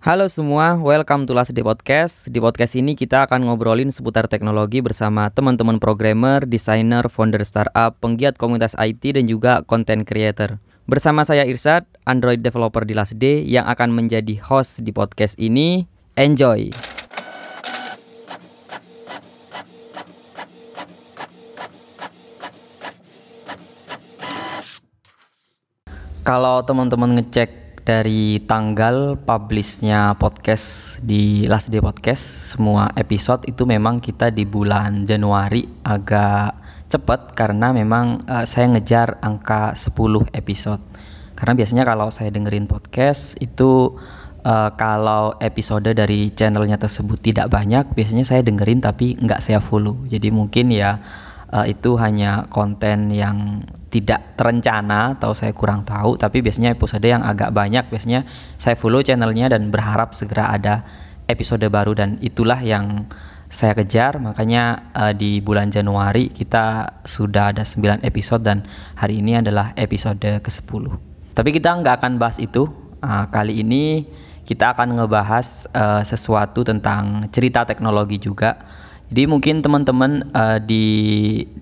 Halo semua, welcome to Last Day Podcast. Di podcast ini kita akan ngobrolin seputar teknologi bersama teman-teman programmer, desainer, founder startup, penggiat komunitas IT dan juga content creator. Bersama saya Irsad, Android developer di Last Day yang akan menjadi host di podcast ini. Enjoy. Kalau teman-teman ngecek dari tanggal publishnya podcast di Last Day Podcast semua episode itu memang kita di bulan Januari agak cepat karena memang uh, saya ngejar angka 10 episode. Karena biasanya kalau saya dengerin podcast itu uh, kalau episode dari channelnya tersebut tidak banyak biasanya saya dengerin tapi nggak saya follow. Jadi mungkin ya uh, itu hanya konten yang tidak terencana atau saya kurang tahu tapi biasanya episode yang agak banyak biasanya saya follow channelnya dan berharap segera ada episode baru dan itulah yang saya kejar. Makanya uh, di bulan Januari kita sudah ada 9 episode dan hari ini adalah episode ke-10 tapi kita nggak akan bahas itu. Uh, kali ini kita akan ngebahas uh, sesuatu tentang cerita teknologi juga jadi mungkin teman-teman uh, di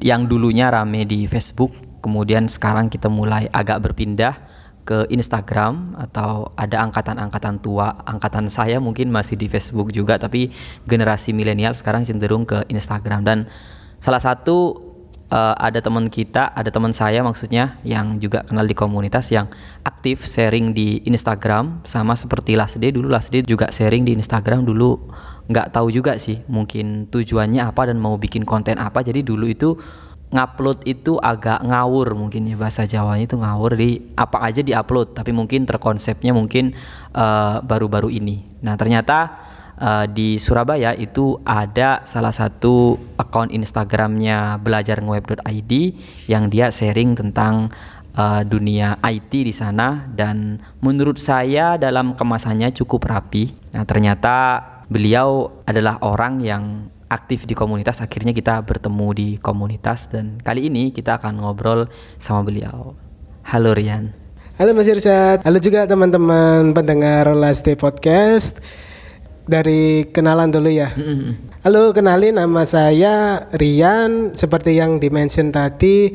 yang dulunya rame di Facebook kemudian sekarang kita mulai agak berpindah ke Instagram atau ada angkatan-angkatan tua, angkatan saya mungkin masih di Facebook juga tapi generasi milenial sekarang cenderung ke Instagram. Dan salah satu uh, ada teman kita, ada teman saya maksudnya yang juga kenal di komunitas yang aktif sharing di Instagram sama seperti Lasde dulu. Lasde juga sharing di Instagram dulu. Nggak tahu juga sih mungkin tujuannya apa dan mau bikin konten apa. Jadi dulu itu ngupload itu agak ngawur mungkin ya bahasa Jawanya itu ngawur. Di apa aja diupload tapi mungkin terkonsepnya mungkin eh, baru-baru uh, ini. Nah ternyata uh, di Surabaya itu ada salah satu akun Instagramnya belajarngeweb.id yang dia sharing tentang uh, dunia IT di sana dan menurut saya dalam kemasannya cukup rapi. Nah ternyata beliau adalah orang yang aktif di komunitas akhirnya kita bertemu di komunitas dan kali ini kita akan ngobrol sama beliau. Halo Rian. Halo Mas Irsyad. Halo juga teman-teman pendengar Last Day Podcast. Dari kenalan dulu ya. Halo, kenalin nama saya Rian. Seperti yang dimention tadi,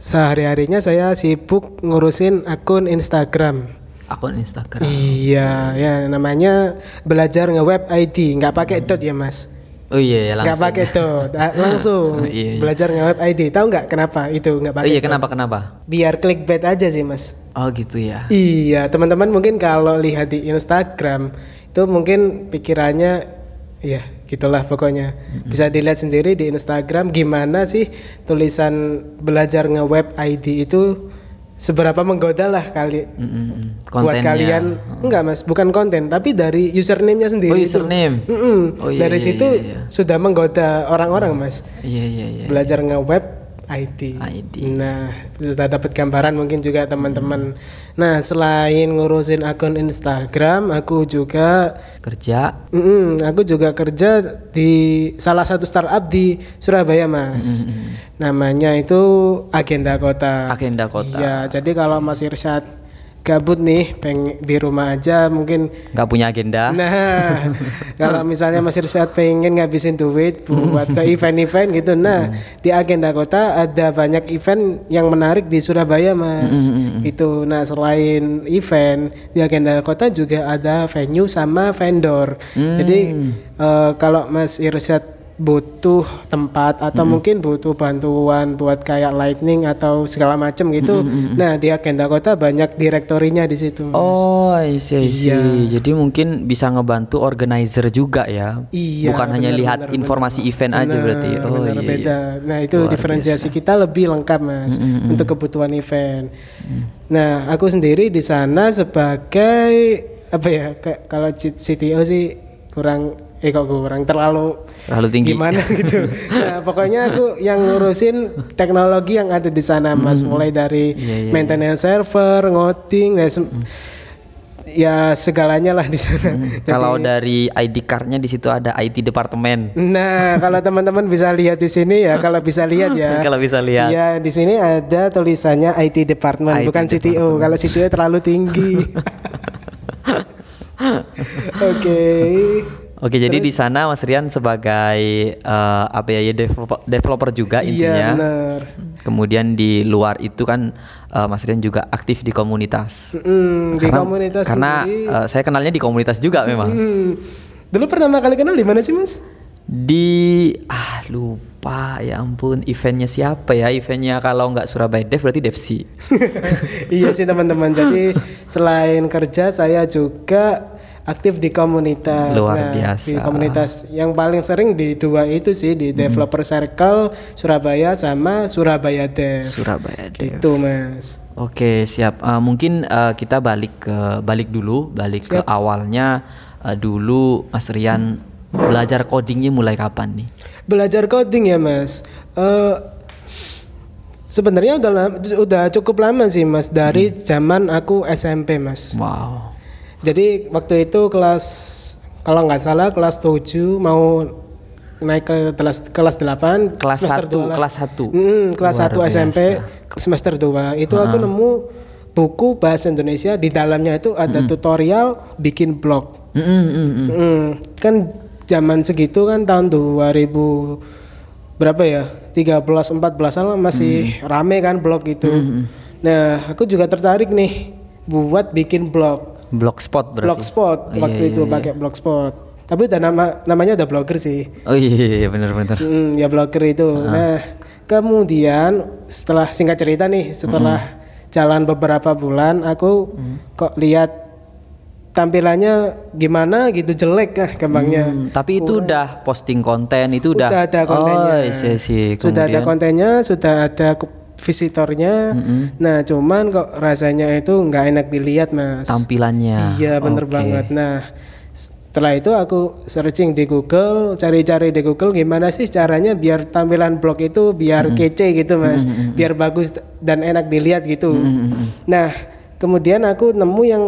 sehari-harinya saya sibuk ngurusin akun Instagram. Akun Instagram. Iya, ya namanya belajar nge-web ID, nggak pakai hmm. dot ya Mas. Oh iya ya langsung. Gak pakai tuh, langsung iya, iya. belajar nge-web ID. Tahu nggak kenapa itu nggak pakai? Oh iya kenapa kenapa? Biar clickbait aja sih mas. Oh gitu ya. Iya teman-teman mungkin kalau lihat di Instagram itu mungkin pikirannya ya gitulah pokoknya mm-hmm. bisa dilihat sendiri di Instagram gimana sih tulisan belajar nge-web ID itu seberapa menggoda lah kali mm-hmm. buat kalian oh. enggak mas bukan konten tapi dari username-nya sendiri oh username mm-hmm. oh, iya, dari iya, situ iya, iya. sudah menggoda orang-orang mas iya iya iya belajar nge-web IT. IT. Nah, sudah dapat gambaran mungkin juga teman-teman. Nah, selain ngurusin akun Instagram, aku juga kerja. Mm aku juga kerja di salah satu startup di Surabaya, Mas. Mm -hmm. Namanya itu Agenda Kota. Agenda Kota. Ya, jadi kalau Mas Irsyad gabut nih pengen di rumah aja mungkin. Nggak punya agenda. Nah kalau misalnya Mas Irsyad pengen ngabisin duit buat ke event-event gitu nah hmm. di agenda kota ada banyak event yang menarik di Surabaya Mas. Hmm, hmm, itu nah selain event di agenda kota juga ada venue sama vendor. Jadi uh, kalau Mas Irsyad butuh tempat atau hmm. mungkin butuh bantuan buat kayak lightning atau segala macam gitu. Hmm. Nah, di agenda kota banyak direktorinya di situ. Mas. Oh, iya, iya. Jadi mungkin bisa ngebantu organizer juga ya. Iya. Bukan bener, hanya lihat bener, informasi bener. event bener, aja berarti. Oh, bener, iya, beda. Iya. Nah, itu Luar diferensiasi biasa. kita lebih lengkap, Mas, hmm. untuk kebutuhan event. Hmm. Nah, aku sendiri di sana sebagai apa ya? Kalau CTO sih kurang eh kok kurang terlalu terlalu tinggi gimana gitu nah, pokoknya aku yang ngurusin teknologi yang ada di sana mas hmm. mulai dari yeah, yeah, maintenance yeah. server ngoding ya, ya segalanya lah di sana hmm. kalau dari ID cardnya di situ ada IT departemen nah kalau teman-teman bisa lihat di sini ya kalau bisa lihat ya kalau bisa lihat ya di sini ada tulisannya IT department IT bukan department. CTO kalau CTO terlalu tinggi Oke. Oke, jadi di sana Mas Rian sebagai eh, apa ya, ya developer, developer juga Iya intinya. benar. Kemudian di luar itu kan eh, Mas Rian juga aktif di komunitas. Mm, di komunitas karena sendiri. eh, saya kenalnya di komunitas juga memang. Hmm. Dulu pertama kali kenal di mana sih mas? Di ah lupa ya ampun eventnya siapa ya? Eventnya kalau nggak Surabaya Dev berarti Devsi. iya sih teman-teman. Jadi selain kerja saya juga aktif di komunitas. Luar Nah, biasa. Di komunitas yang paling sering di dua itu sih di Developer Circle Surabaya sama Surabaya Dev. Surabaya Dev. Itu mas. Oke siap. Eh, mungkin eh, kita balik ke balik dulu, balik ke awalnya eh, dulu Mas Rian belajar codingnya mulai kapan nih? Belajar coding ya mas. Eh Sebenarnya udah udah cukup lama sih mas dari zaman aku SMP mas. Wow. Jadi waktu itu kelas kalau nggak salah kelas 7 mau naik ke kelas kelas 8 Kelas semester 1, dua lah. kelas 1. Mm, kelas Luar 1 SMP semester 2 itu aku nemu buku bahasa Indonesia di dalamnya itu ada tutorial bikin blog. Mm, mm, mm, mm. Mm, kan zaman segitu kan tahun 2000 berapa ya 13 14 an masih rame kan blog itu. Nah, aku juga tertarik nih buat bikin blog. Blogspot berarti. Blogspot waktu itu pakai Blogspot. Tapi udah nama namanya udah blogger sih. Oh iya, iya benar-benar. Hmm, ya blogger itu. Nah, kemudian setelah singkat cerita nih, setelah jalan beberapa bulan, aku kok lihat tampilannya gimana gitu jelek ah gampangnya. Hmm, tapi itu udah posting konten itu udah. Udah ada kontennya. Oh, iya sih. Sudah ada Kemudian- kontennya, sudah ada visitornya. Nah, cuman kok rasanya itu nggak enak dilihat, Mas. tampilannya. Iya bener Oke. banget. Nah setelah itu aku searching di Google, cari-cari di Google gimana sih caranya biar tampilan blog itu biar kece gitu mas, biar bagus dan enak dilihat gitu. Nah kemudian aku nemu yang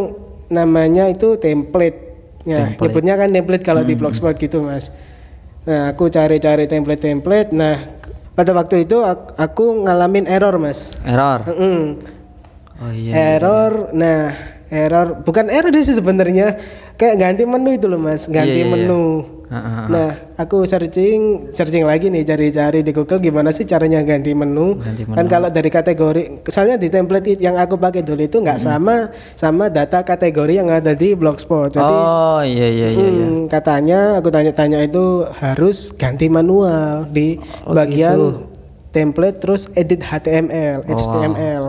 namanya itu template. Ya, nyebutnya kan template kalau di blogspot gitu mas. Nah aku cari-cari template-template. Nah pada waktu itu ak- aku ngalamin error mas. Error. Mm. Oh iya. Error, nah error bukan error sih sebenarnya kayak ganti menu itu loh mas, ganti Iya, iya, menu. Ah, ah, Nah aku searching, searching lagi nih cari-cari di Google gimana sih caranya ganti menu. Ganti Kan kalau dari kategori, soalnya di template yang aku pakai dulu itu nggak sama sama data kategori yang ada di Blogspot. Jadi Oh iya iya iya. iya. hmm, katanya aku tanya-tanya itu harus ganti manual di Oh, bagian gitu. template terus edit HTML, Oh, HTML.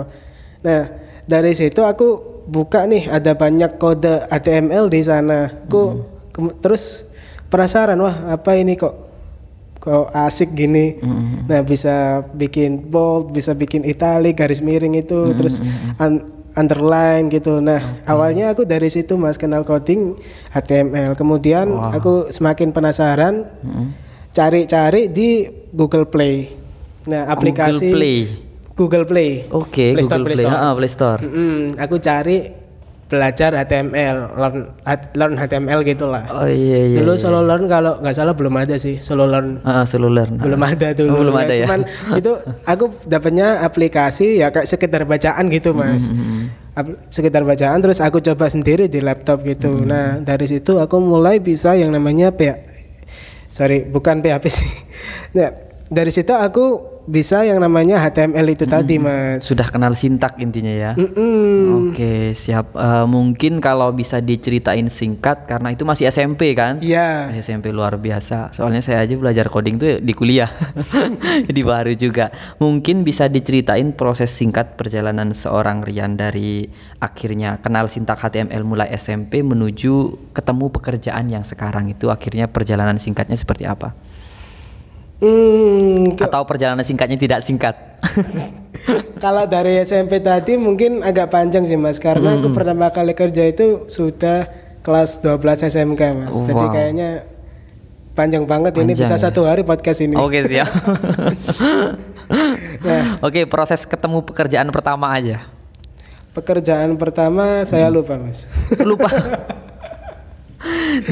Nah, dari situ aku buka nih ada banyak kode HTML di sana. Aku Hmm. terus penasaran wah apa ini kok kok asik gini. Hmm, Nah, bisa bikin bold, bisa bikin italic, garis miring itu, Hmm, terus un- underline gitu. Nah, awalnya aku dari situ Mas kenal coding HTML. Kemudian aku semakin penasaran Hmm. cari-cari di Google Play. Nah, aplikasi Google Play. Google Play. Oke, Play Store, Google Play Play. Store. Ah, Play Store. Mm-mm, aku cari belajar HTML, learn, learn HTML gitulah. Oh iya iya. Dulu solo learn kalau nggak salah belum ada sih solo learn Ah, seluler. Nah. belum ada dulu. Oh, belum ada ya? Cuman itu aku dapatnya aplikasi ya kayak sekedar bacaan gitu mas. Ap- sekedar bacaan terus aku coba sendiri di laptop gitu. Nah dari situ aku mulai bisa yang namanya P sorry bukan PHP sih. Nah, dari situ aku bisa yang namanya HTML itu tadi mas. Sudah kenal sintak intinya ya. Mm-mm. Oke, siap. Eh, mungkin kalau bisa diceritain singkat karena itu masih SMP kan? Iya. Masih SMP luar biasa. Soalnya saya aja belajar coding tuh di kuliah. Jadi baru juga. Mungkin bisa diceritain proses singkat perjalanan seorang Rian dari akhirnya kenal sintak HTML mulai SMP menuju ketemu pekerjaan yang sekarang itu akhirnya perjalanan singkatnya seperti apa? Hmm, Atau perjalanan singkatnya tidak singkat? kalau dari SMP tadi mungkin agak panjang sih mas karena aku pertama kali kerja itu sudah kelas 12 SMK mas. Jadi Wow. kayaknya panjang banget ini bisa satu hari podcast ini. Oke siap. Oke proses ketemu pekerjaan pertama aja. Pekerjaan pertama saya lupa mas. Lupa.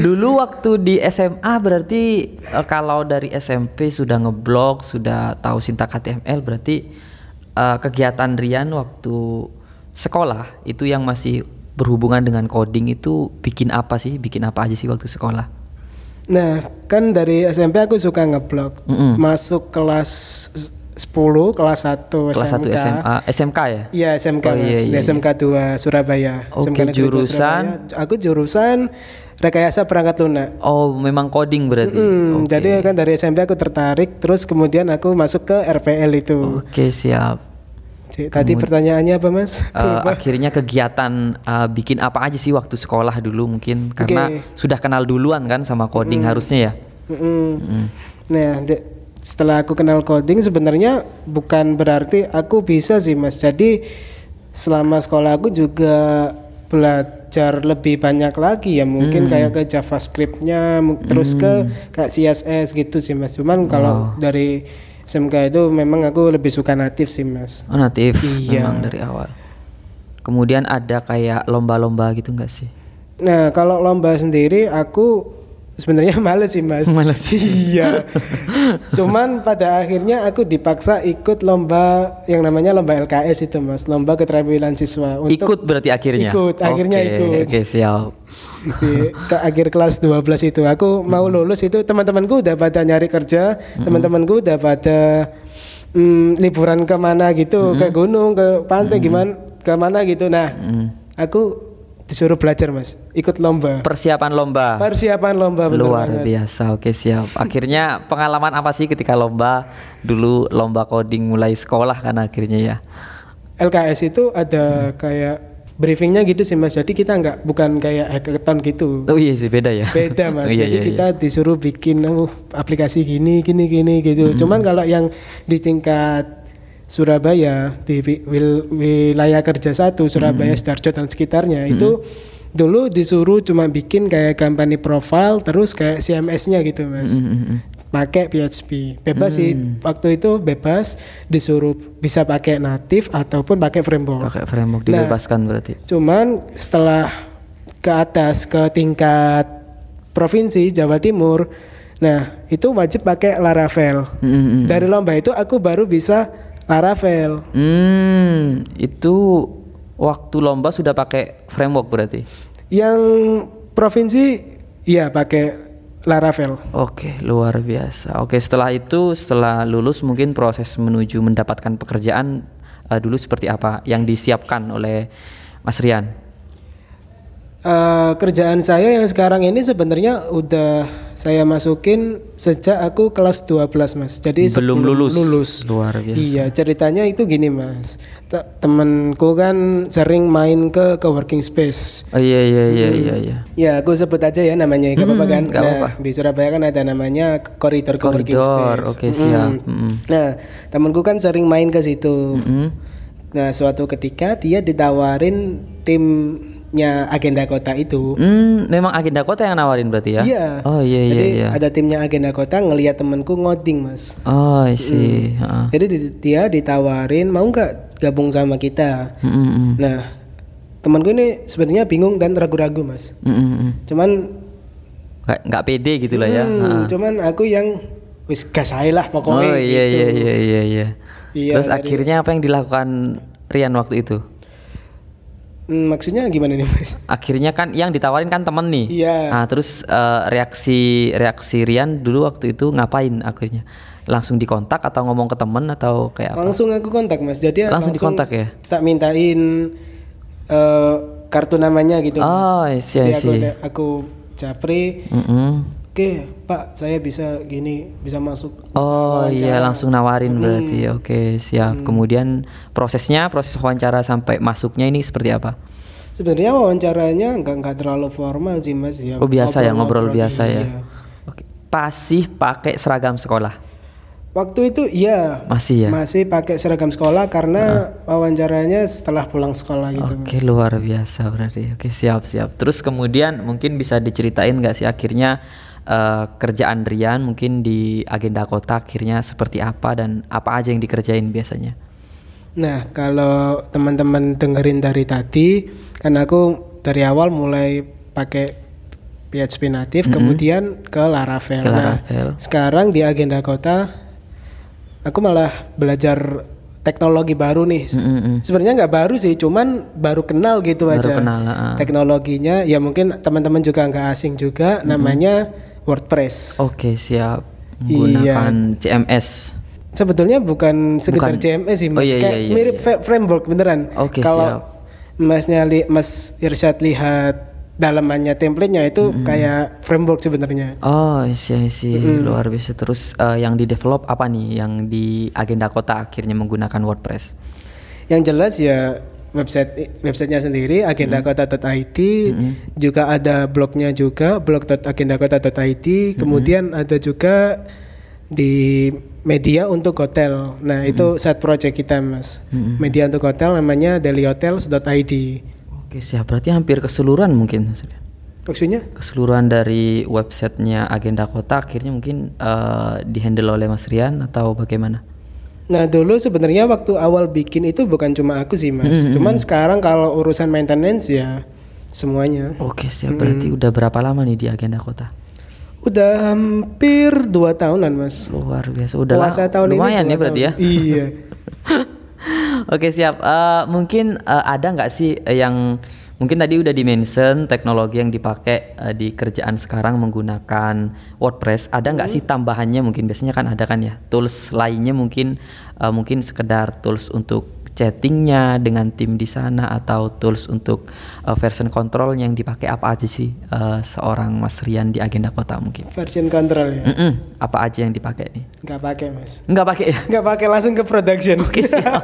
Dulu waktu di SMA berarti eh, kalau dari SMP sudah ngeblog, sudah tahu sintak HTML berarti eh, kegiatan Rian waktu sekolah itu yang masih berhubungan dengan coding itu bikin apa sih? Bikin apa aja sih waktu sekolah? Nah, kan dari SMP aku suka ngeblog. Masuk kelas 10, kelas 1 Kelas 1 SMK. SMA, SMK ya? Iya, SMK Oh, iya, iya, SMK 2 Surabaya. Oke, SMK Negeri 2 jurusan? Surabaya. Aku jurusan rekayasa perangkat lunak. Oh, memang coding berarti. Hmm, Oke. Jadi kan dari SMP aku tertarik, terus kemudian aku masuk ke RPL itu. Oke, siap. Ci- Tadi pertanyaannya apa Mas? Eh, akhirnya kegiatan eh, bikin apa aja sih waktu sekolah dulu mungkin karena sudah kenal duluan kan sama coding harusnya ya. Mm-mm. Nah, de- setelah aku kenal coding sebenarnya bukan berarti aku bisa sih Mas. Jadi selama sekolah aku juga belajar lebih banyak lagi ya mungkin kayak ke JavaScript-nya terus ke kayak CSS gitu sih Mas. Cuman kalau dari SMK itu memang aku lebih suka natif sih Mas. Oh, natif Iya. memang dari awal. Kemudian ada kayak lomba-lomba gitu enggak sih? Nah, kalau lomba sendiri aku sebenarnya males sih, Mas. Males. iya. Cuman pada akhirnya aku dipaksa ikut lomba yang namanya lomba LKS itu, Mas. Lomba keterampilan siswa untuk ikut berarti akhirnya. Ikut, akhirnya Oke, ikut. Oke, siap. di ke akhir kelas 12 itu aku mau lulus itu teman-temanku udah pada nyari kerja, teman-temanku udah pada mm, liburan ke mana gitu, ke gunung, ke pantai gimana, ke mana gitu. Nah, aku disuruh belajar, Mas. Ikut lomba. Persiapan lomba. Persiapan lomba bener Luar banget. biasa. Oke, siap. Akhirnya pengalaman apa sih ketika lomba dulu lomba coding mulai sekolah kan akhirnya ya. LKS itu ada kayak briefingnya gitu sih mas jadi kita nggak bukan kayak hackathon gitu Oh iya sih beda ya. beda mas Oh, iya, jadi iya, kita disuruh bikin oh, aplikasi gini gini gini gitu cuman kalau yang di tingkat Surabaya di wi- wil- wilayah kerja satu Surabaya Sidoarjo dan sekitarnya itu dulu disuruh cuma bikin kayak company profile terus kayak CMS-nya gitu mas pakai PHP bebas sih waktu itu bebas disuruh bisa pakai native ataupun pakai framework Pakai framework Nah. dibebaskan berarti. Cuman setelah ke atas ke tingkat provinsi Jawa Timur, nah itu wajib pakai Laravel. Mm-mm. Dari lomba itu aku baru bisa Laravel. Hmm, itu waktu lomba sudah pakai framework berarti. Yang provinsi ya pakai Laravel. Oke, luar biasa. Oke, setelah itu setelah lulus mungkin proses menuju mendapatkan pekerjaan eh, dulu seperti apa yang disiapkan oleh Mas Rian? Eh, kerjaan saya yang sekarang ini sebenarnya udah saya masukin sejak aku kelas 12 mas. Jadi Belum lulus. Lulus. Luar biasa. Iya ceritanya itu gini mas. Te- Temenku kan sering main ke ke working space. Oh iya iya iya iya iya. Ya aku sebut aja ya namanya gak apa-apa kan. nah di Surabaya kan ada namanya koridor co-working Koridor, space. oke, siap. Mm. Nah temanku kan sering main ke situ. Hmm. Nah suatu ketika dia ditawarin timnya agenda kota itu. Hmm, memang agenda kota yang nawarin berarti ya? Iya. Oh iya iya Jadi iya. ada timnya agenda kota ngelihat temanku ngoding mas. Oh, I see. Heeh. Jadi di- dia ditawarin mau nggak gabung sama kita. Mm, mm. Nah temanku ini sebenarnya bingung dan ragu-ragu mas. Mm, mm. Cuman Nggak pede gitu lah ya. Hmm, cuman aku yang wis gas ae lah Oh pokoknya iya gitu. iya iya iya iya. Iya, Terus dari- akhirnya apa yang dilakukan Rian waktu itu? Hmm, maksudnya gimana nih mas? Akhirnya kan yang ditawarin kan temen nih. Iya. Nah, terus eh, reaksi reaksi Rian dulu waktu itu ngapain akhirnya? Langsung dikontak atau ngomong ke temen atau kayak apa? Langsung aku kontak mas. Jadi Langsung dikontak ya? Tak mintain eh, kartu namanya gitu mas. Oh, I see, I Jadi aku, see. ada- aku Oke pak, saya bisa gini, bisa masuk. bisa Oh iya wawancara." langsung nawarin berarti. Oke, siap. Kemudian prosesnya, proses wawancara sampai masuknya ini seperti apa? Sebenarnya wawancaranya nggak nggak terlalu formal sih mas ya. Oh biasa ya ngobrol Ngobrol-ngobrol, biasa ya. iya. Oke. Pasih pakai seragam sekolah. Waktu itu iya Masih ya? masih pakai seragam sekolah karena wawancaranya setelah pulang sekolah gitu Oke luar biasa berarti. Oke siap siap. Terus kemudian mungkin bisa diceritain nggak sih akhirnya eh, kerjaan Rian mungkin di agenda kota akhirnya seperti apa dan apa aja yang dikerjain biasanya? Nah, kalau teman-teman dengerin dari tadi, kan aku dari awal mulai pakai PHP native, kemudian ke Laravel. Ke Nah, Laravel. sekarang di agenda kota, aku malah belajar teknologi baru nih. Mm-mm. Sebenarnya nggak baru sih, cuman baru kenal gitu Baru aja. kenal, ah. Teknologinya ya mungkin teman-teman juga nggak asing juga, namanya WordPress. Oke siap Iya. menggunakan CMS. Sebetulnya bukan sekedar Bukan. CMS sih, Oh, Mas. iya, Kayak iya, iya, mirip fa- framework beneran. Oke, Kalau siap. Masnya li- Mas Irsyad lihat dalamannya template-nya itu kayak framework sebenarnya. Oh isi isi luar biasa terus eh, yang di develop apa nih yang di agenda kota akhirnya menggunakan WordPress. Yang jelas ya website websitenya sendiri agendakota.id juga ada blognya juga blog.agendakota.id kemudian ada juga di media untuk hotel. Nah itu side project kita mas. Media untuk hotel namanya dailyhotels.id Oke siap. Berarti hampir keseluruhan mungkin maksudnya? Keseluruhan dari websitenya agenda kota akhirnya mungkin eh, dihandle oleh Mas Rian atau bagaimana? Nah dulu sebenarnya waktu awal bikin itu bukan cuma aku sih mas, cuman sekarang kalau urusan maintenance ya semuanya. Oke siap berarti udah berapa lama nih di agenda kota? Udah hampir dua tahunan mas. Luar biasa udah Puasa tahun lumayan ini ya berarti ya. Iya. Oke siap. Eh, mungkin eh, ada nggak sih eh, yang mungkin tadi udah dimention teknologi yang dipakai eh, di kerjaan sekarang menggunakan WordPress. Ada nggak sih tambahannya mungkin biasanya kan ada kan ya tools lainnya mungkin eh, mungkin sekedar tools untuk chattingnya dengan tim di sana atau tools untuk eh, version control yang dipakai apa aja sih eh, seorang Mas Rian di agenda kota mungkin? Version control ya. Mm-mm, apa aja yang dipakai nih? Nggak pakai mas. Nggak pakai ya? Nggak pakai langsung ke production. Oke siap.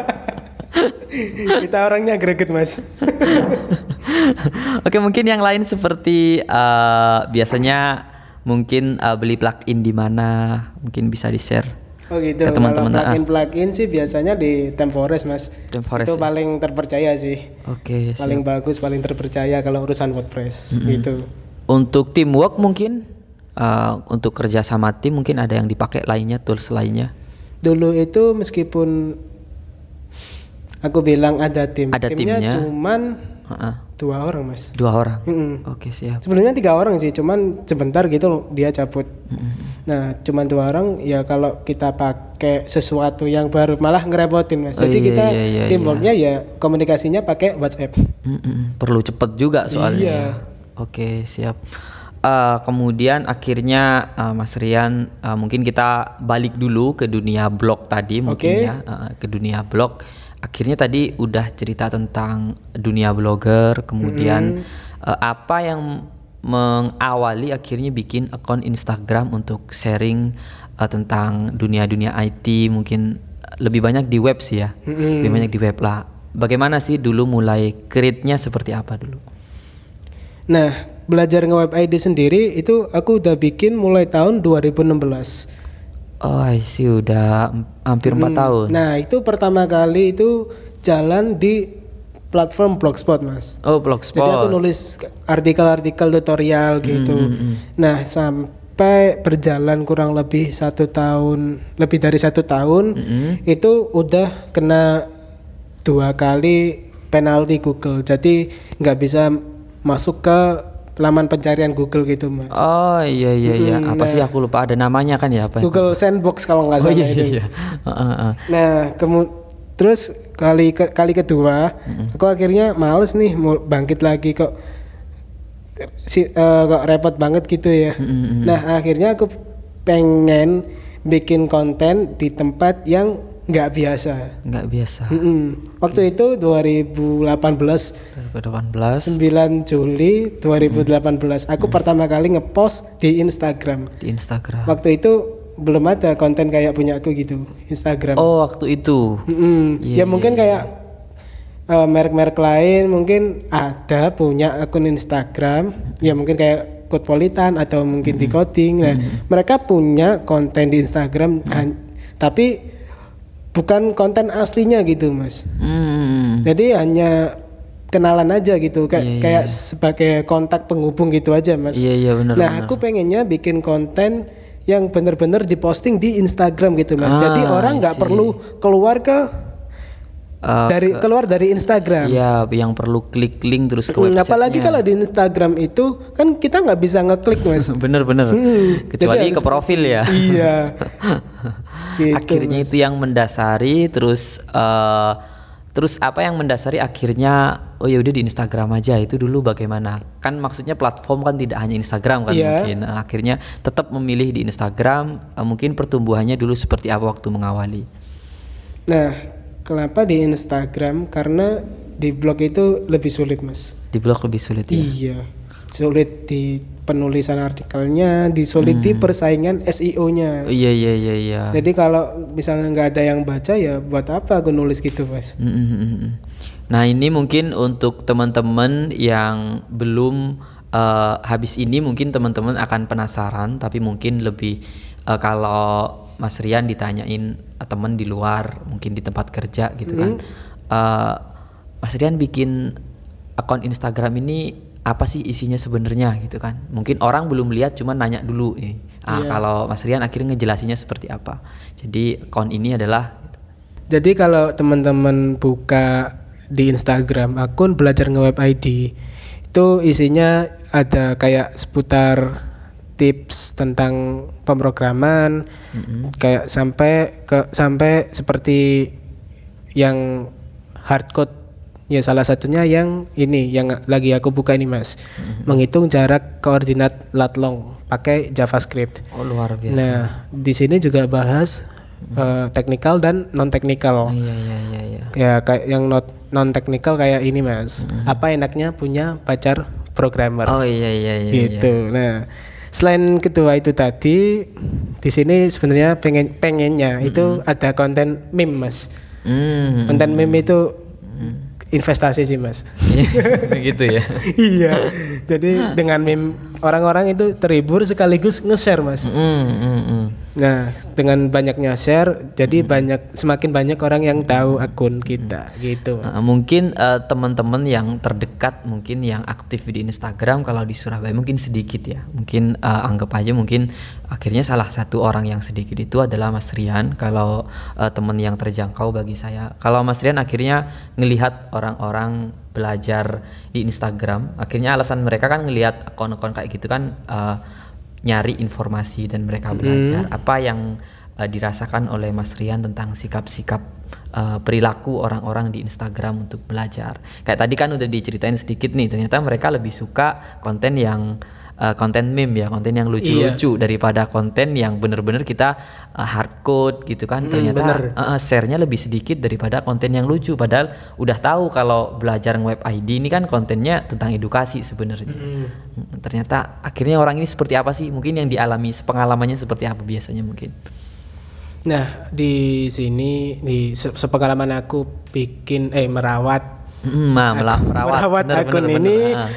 Kita orangnya greget mas. Oke mungkin yang lain seperti eh, biasanya mungkin eh, beli plugin di mana mungkin bisa di share. Oh gitu. Ke teman-teman, ah. plugin plugin sih biasanya di Temforest mas. Temforest Itu ya? paling terpercaya sih. Oke. siap. Paling bagus, paling terpercaya kalau urusan WordPress gitu. Untuk teamwork mungkin eh, untuk kerja sama tim mungkin ada yang dipakai lainnya tools lainnya. Dulu itu meskipun aku bilang ada tim, Ada timnya, timnya. cuman Heeh. dua orang mas. Dua orang. Mm-mm. Oke siap. Sebenarnya tiga orang sih, cuman sebentar gitu loh, dia cabut. Nah, cuman dua orang ya kalau kita pakai sesuatu yang baru malah ngerepotin mas. Oh, Jadi iya, kita iya, iya, teamworknya ya komunikasinya pakai WhatsApp. Mm-mm, Perlu cepet juga soalnya. Iya. Oke siap. Eh, kemudian akhirnya eh, Mas Rian eh, mungkin kita balik dulu ke dunia blog tadi mungkin Oke. ya eh, ke dunia blog. Akhirnya tadi udah cerita tentang dunia blogger, kemudian eh, apa yang mengawali akhirnya bikin akun Instagram untuk sharing eh, tentang dunia-dunia IT mungkin lebih banyak di web sih ya. Lebih banyak di web lah. Bagaimana sih dulu mulai create-nya seperti apa dulu? Nah, belajar nge-web ID sendiri itu aku udah bikin mulai tahun 2016. Oh, I see udah hampir empat tahun. Nah, itu pertama kali itu jalan di platform Blogspot, Mas. Oh, Jadi aku blogspot. nulis artikel-artikel tutorial gitu. Nah sampai berjalan kurang lebih satu tahun, lebih dari satu tahun, itu udah kena dua kali penalti Google. Jadi nggak bisa masuk ke laman pencarian Google gitu mas. Oh iya iya iya. Apa sih aku lupa ada namanya kan ya apa? Google Sandbox kalau nggak Oh salah iya itu. iya. iya. Heeh, heeh. Nah, kemu- terus kali ke- kali kedua, aku akhirnya males nih mau bangkit lagi kok si eh, kok repot banget gitu ya. Nah, akhirnya aku pengen bikin konten di tempat yang nggak biasa. Nggak biasa. Mm-mm. Waktu itu 2018 2018 9 Juli 2018 aku pertama kali ngepost di Instagram. di Instagram. Waktu itu belum ada konten kayak punya aku gitu Instagram. Oh waktu itu. Mm-mm. Iya, ya mungkin kayak eh, merek-merek lain mungkin ada punya akun Instagram, ya mungkin kayak Codpolitan atau mungkin di coding. Nah, mereka punya konten di Instagram, han- tapi bukan konten aslinya gitu, Mas. Hmm. Jadi hanya kenalan aja gitu, kayak Iya, iya, kayak sebagai kontak penghubung gitu aja, Mas. Iya iya benar. Nah, aku pengennya bikin konten yang bener-bener diposting di Instagram gitu, Mas. Ah, Jadi orang nggak perlu keluar ke eh, dari keluar dari Instagram. ya yang perlu klik link terus ke Hmm, website. apalagi kalau di Instagram itu kan kita nggak bisa ngeklik mas. Bener-bener. Kecuali jadi ke profil ya. iya. Gitu, akhirnya itu yang mendasari terus eh terus apa yang mendasari akhirnya oh ya udah di Instagram aja itu dulu bagaimana kan maksudnya platform kan tidak hanya Instagram kan Iya. mungkin Nah, akhirnya tetap memilih di Instagram eh, mungkin pertumbuhannya dulu seperti apa waktu mengawali Nah, kenapa di Instagram? Karena di blog itu lebih sulit mas. di blog lebih sulit ya Iya, sulit di penulisan artikelnya, di sulit di persaingan SEO-nya. Oh, iya iya iya iya Jadi kalau misalnya nggak ada yang baca ya buat apa aku nulis gitu mas? Mm, mm, mm, mm. Nah ini mungkin untuk teman-teman yang belum eh, habis ini mungkin teman-teman akan penasaran tapi mungkin lebih eh, kalau Mas Rian ditanyain eh, teman di luar mungkin di tempat kerja gitu kan. Eh, Mas Rian bikin akun Instagram ini apa sih isinya sebenarnya gitu kan. Mungkin orang belum lihat cuma nanya dulu nih ah, kalau Mas Rian akhirnya ngejelasinnya seperti apa? Jadi akun ini adalah Jadi kalau teman-teman buka di Instagram akun belajar nge-web ID itu isinya ada kayak seputar tips tentang pemrograman kayak sampai ke sampai seperti yang hardcode ya salah satunya yang ini yang lagi aku buka ini Mas menghitung jarak koordinat lat long pakai JavaScript oh luar biasa Nah, di sini juga bahas eh, teknikal dan non teknikal. Iya iya iya iya. Ya kayak yang not non teknikal kayak ini mas. Apa enaknya punya pacar programmer? Oh iya iya iya. iya. gitu. Nah, selain kedua itu tadi, di sini sebenarnya pengen pengennya itu ada konten meme mas. Hmm. Konten meme itu investasi sih mas. gitu ya. iya. Jadi dengan meme orang-orang itu terhibur sekaligus nge-share mas. Hmm, hmm, hmm. Nah, dengan banyaknya share, jadi banyak semakin banyak orang yang tahu akun kita, gitu. Uh, mungkin uh, teman-teman yang terdekat mungkin yang aktif di Instagram kalau di Surabaya mungkin sedikit ya. Mungkin uh, anggap aja mungkin akhirnya salah satu orang yang sedikit itu adalah Mas Rian kalau uh, teman yang terjangkau bagi saya. Kalau Mas Rian akhirnya ngelihat orang-orang belajar di Instagram, akhirnya alasan mereka kan ngelihat akun-akun kayak gitu kan uh, nyari informasi dan mereka belajar apa yang uh, dirasakan oleh Mas Rian tentang sikap-sikap uh, perilaku orang-orang di Instagram untuk belajar. Kayak tadi kan udah diceritain sedikit nih, ternyata mereka lebih suka konten yang uh, konten meme ya, konten yang lucu-lucu daripada konten yang bener-bener kita uh, hardcode gitu kan. ternyata uh, uh, share-nya lebih sedikit daripada konten yang lucu. Padahal udah tahu kalau belajar web ID ini kan kontennya tentang edukasi sebenarnya. Mm, Ternyata akhirnya orang ini seperti apa sih? Mungkin yang dialami pengalamannya seperti apa biasanya mungkin. Nah, di sini di se- sepengalaman aku bikin eh merawat Mm, mela- merawat, merawat Bener, akun bener, ini bener.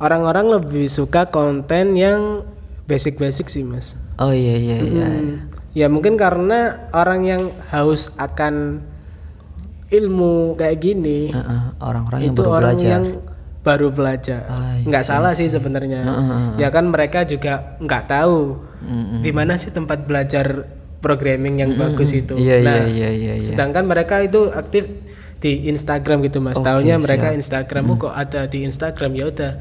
Orang-orang lebih suka konten yang basic-basic sih, Mas. Oh iya iya iya. Hmm, Ya mungkin karena orang yang haus akan ilmu kayak gini orang-orang yang itu baru orang belajar. yang baru belajar. Ah, nggak salah sih sebenarnya. Ya kan mereka juga nggak tahu di mana sih tempat belajar programming yang bagus itu. Iya, nah, iya, iya, iya, iya. sedangkan mereka itu aktif di Instagram gitu mas. Taunya mereka Instagram oh, kok ada di Instagram ya udah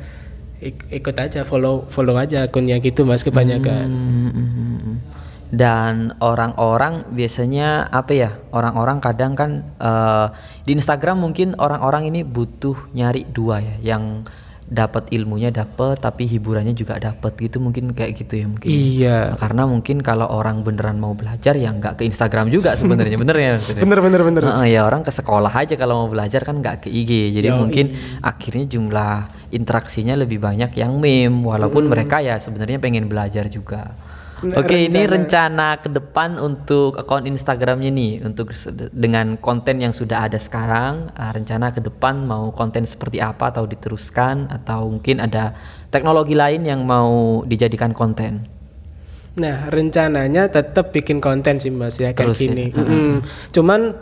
ik- ikut aja follow follow aja akunnya gitu mas kebanyakan. Hmm, hmm, hmm, hmm. Dan orang-orang biasanya apa ya? Orang-orang kadang kan eh, di Instagram mungkin orang-orang ini butuh nyari dua ya, yang dapat ilmunya dapat tapi hiburannya juga dapat gitu mungkin kayak gitu ya mungkin. Iya. Karena mungkin kalau orang beneran mau belajar ya nggak ke Instagram juga sebenarnya bener ya. maksudnya? Bener bener bener. Heeh, ya orang ke sekolah aja kalau mau belajar kan nggak ke IG. Jadi mungkin akhirnya jumlah interaksinya lebih banyak yang meme walaupun mereka ya sebenarnya pengen belajar juga. Oke, ini rencana ke depan untuk akun Instagramnya nih untuk dengan konten yang sudah ada sekarang, ah, rencana ke depan mau konten seperti apa atau diteruskan atau mungkin ada teknologi lain yang mau dijadikan konten. Nah, rencananya tetap bikin konten sih Mas ya kayak Terus ya? gini. Mm. Cuman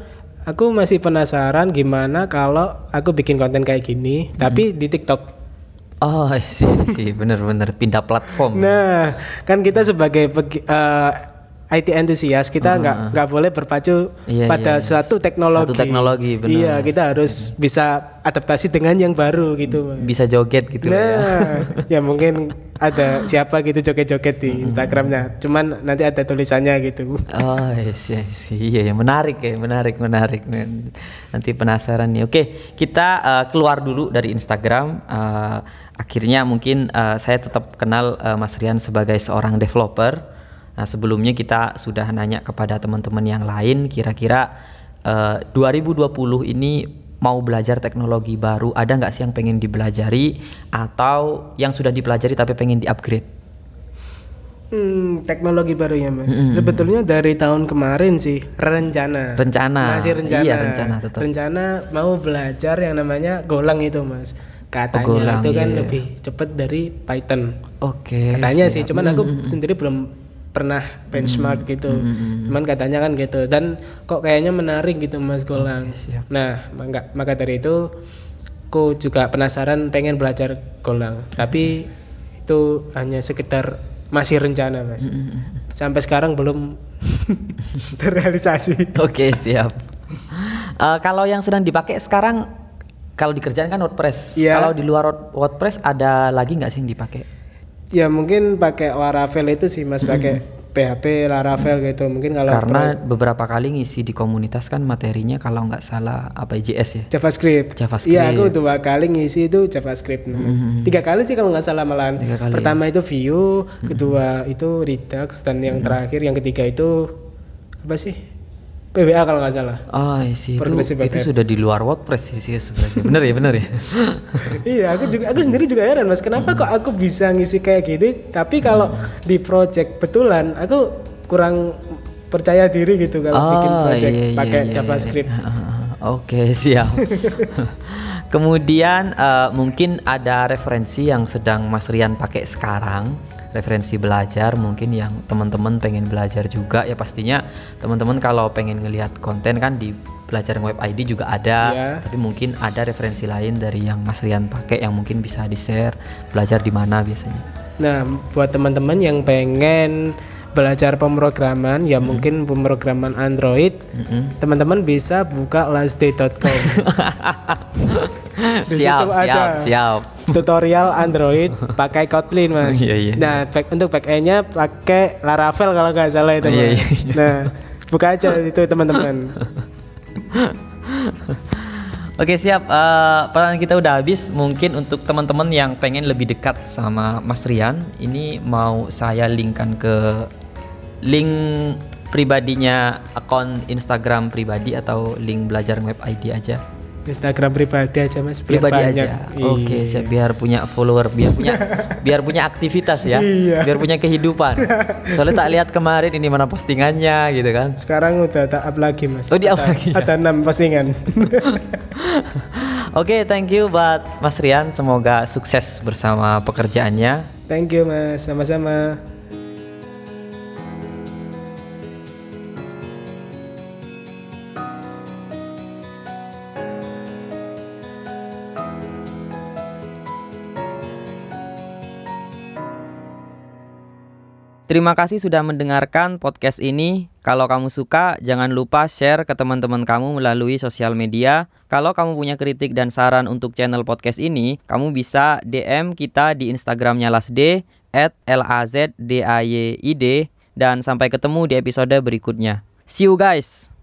aku masih penasaran gimana kalau aku bikin konten kayak gini tapi di TikTok. Oh, sih sih bener-bener pindah platform. Nah, kan kita sebagai eh, IT entusias kita nggak nggak boleh berpacu Iya, pada iya, iya. suatu teknologi. Suatu teknologi, benar. Iya, kita harus bisa adaptasi dengan yang baru gitu. Bisa joget gitu ya. Nah, ya mungkin ada siapa gitu joget-joget di Instagramnya. Cuman nanti ada tulisannya gitu. Oh yes, yes, iya ya menarik ya menarik menarik nanti penasaran nih oke kita uh, keluar dulu dari Instagram Uh, akhirnya mungkin uh, saya tetap kenal uh, Mas Rian sebagai seorang developer nah sebelumnya kita sudah nanya kepada teman-teman yang lain kira-kira uh, 2020 ini mau belajar teknologi baru ada nggak sih yang pengen dipelajari atau yang sudah dipelajari tapi pengen di-upgrade Hmm, teknologi baru ya mas. Sebetulnya dari tahun kemarin sih rencana. Rencana. Masih rencana. Iya, rencana tetap. Rencana mau belajar yang namanya Golang itu mas. Katanya Golang, itu kan iya, iya. lebih cepet dari Python. oke Katanya siap. sih, cuman aku sendiri belum pernah benchmark gitu. Cuman katanya kan gitu. Dan kok kayaknya menarik gitu mas Golang. siap. Nah maka, maka dari itu aku juga penasaran pengen belajar Golang. Tapi itu hanya sekedar masih rencana mas. Sampai sekarang belum terrealisasi. Oke siap. Eh, kalau yang sedang dipakai sekarang, kalau dikerjain kan WordPress. Iya. Kalau di luar Word- WordPress ada lagi nggak sih yang dipakai? Ya mungkin pakai Laravel itu sih mas pakai PHP Laravel gitu. Mungkin kalau Karena beberapa kali ngisi di komunitas kan materinya kalau nggak salah apa JS ya. JavaScript. JavaScript. Iya, aku dua kali ngisi itu JavaScript. Tiga kali sih kalau nggak salah malahan. Tiga kali, Pertama itu Vue, kedua itu Redux, dan yang terakhir yang ketiga itu apa sih? PWA kalau nggak salah. Oh sih itu, Progressive itu Web sudah di luar WordPress sih, sebenarnya. Bener ya bener ya. iya, aku juga aku sendiri juga heran mas, kenapa kok aku bisa ngisi kayak gini, tapi kalau di project betulan aku kurang percaya diri gitu kalau bikin Oh, project iya, iya, pakai iya, JavaScript. iya. Ah, Oke siap. Kemudian eh, mungkin ada referensi yang sedang Mas Rian pakai sekarang, referensi belajar mungkin yang teman-teman pengen belajar juga ya pastinya teman-teman kalau pengen ngelihat konten kan di belajar web ID juga ada, Iya. tapi mungkin ada referensi lain dari yang Mas Rian pakai yang mungkin bisa di share belajar di mana biasanya. Nah, buat teman-teman yang pengen belajar pemrograman, ya mungkin pemrograman Android, teman-teman bisa buka lastday.com. Siap, siap, ada. siap. Tutorial Android pakai Kotlin, Mas. Iya, iya. Nah, back, untuk backend-nya pakai Laravel kalau nggak salah itu, Iya, Mas. iya, iya. Nah, buka aja itu teman-teman. Oke siap, Eh, pertanyaan kita udah habis. Mungkin untuk teman-teman yang pengen lebih dekat sama Mas Rian, ini mau saya linkkan ke link pribadinya akun Instagram pribadi atau link belajar web ID aja. Instagram pribadi aja, Mas. biar Pribadi banyak. aja. Oke, Iya. siap biar punya follower, biar punya biar punya aktivitas ya. Iya. Biar punya kehidupan. Soalnya tak lihat kemarin ini mana postingannya gitu kan. Sekarang udah tak up lagi, Mas. Oh, di-up Ada- lagi ya? Ada enam postingan. Oke, thank you buat Mas Rian. Semoga sukses bersama pekerjaannya. Thank you, Mas. Sama-sama. Terima kasih sudah mendengarkan podcast ini. Kalau kamu suka, jangan lupa share ke teman-teman kamu melalui sosial media. Kalau kamu punya kritik dan saran untuk channel podcast ini, kamu bisa DM kita di Instagramnya lasd at lazdayd dan sampai ketemu di episode berikutnya. See you guys!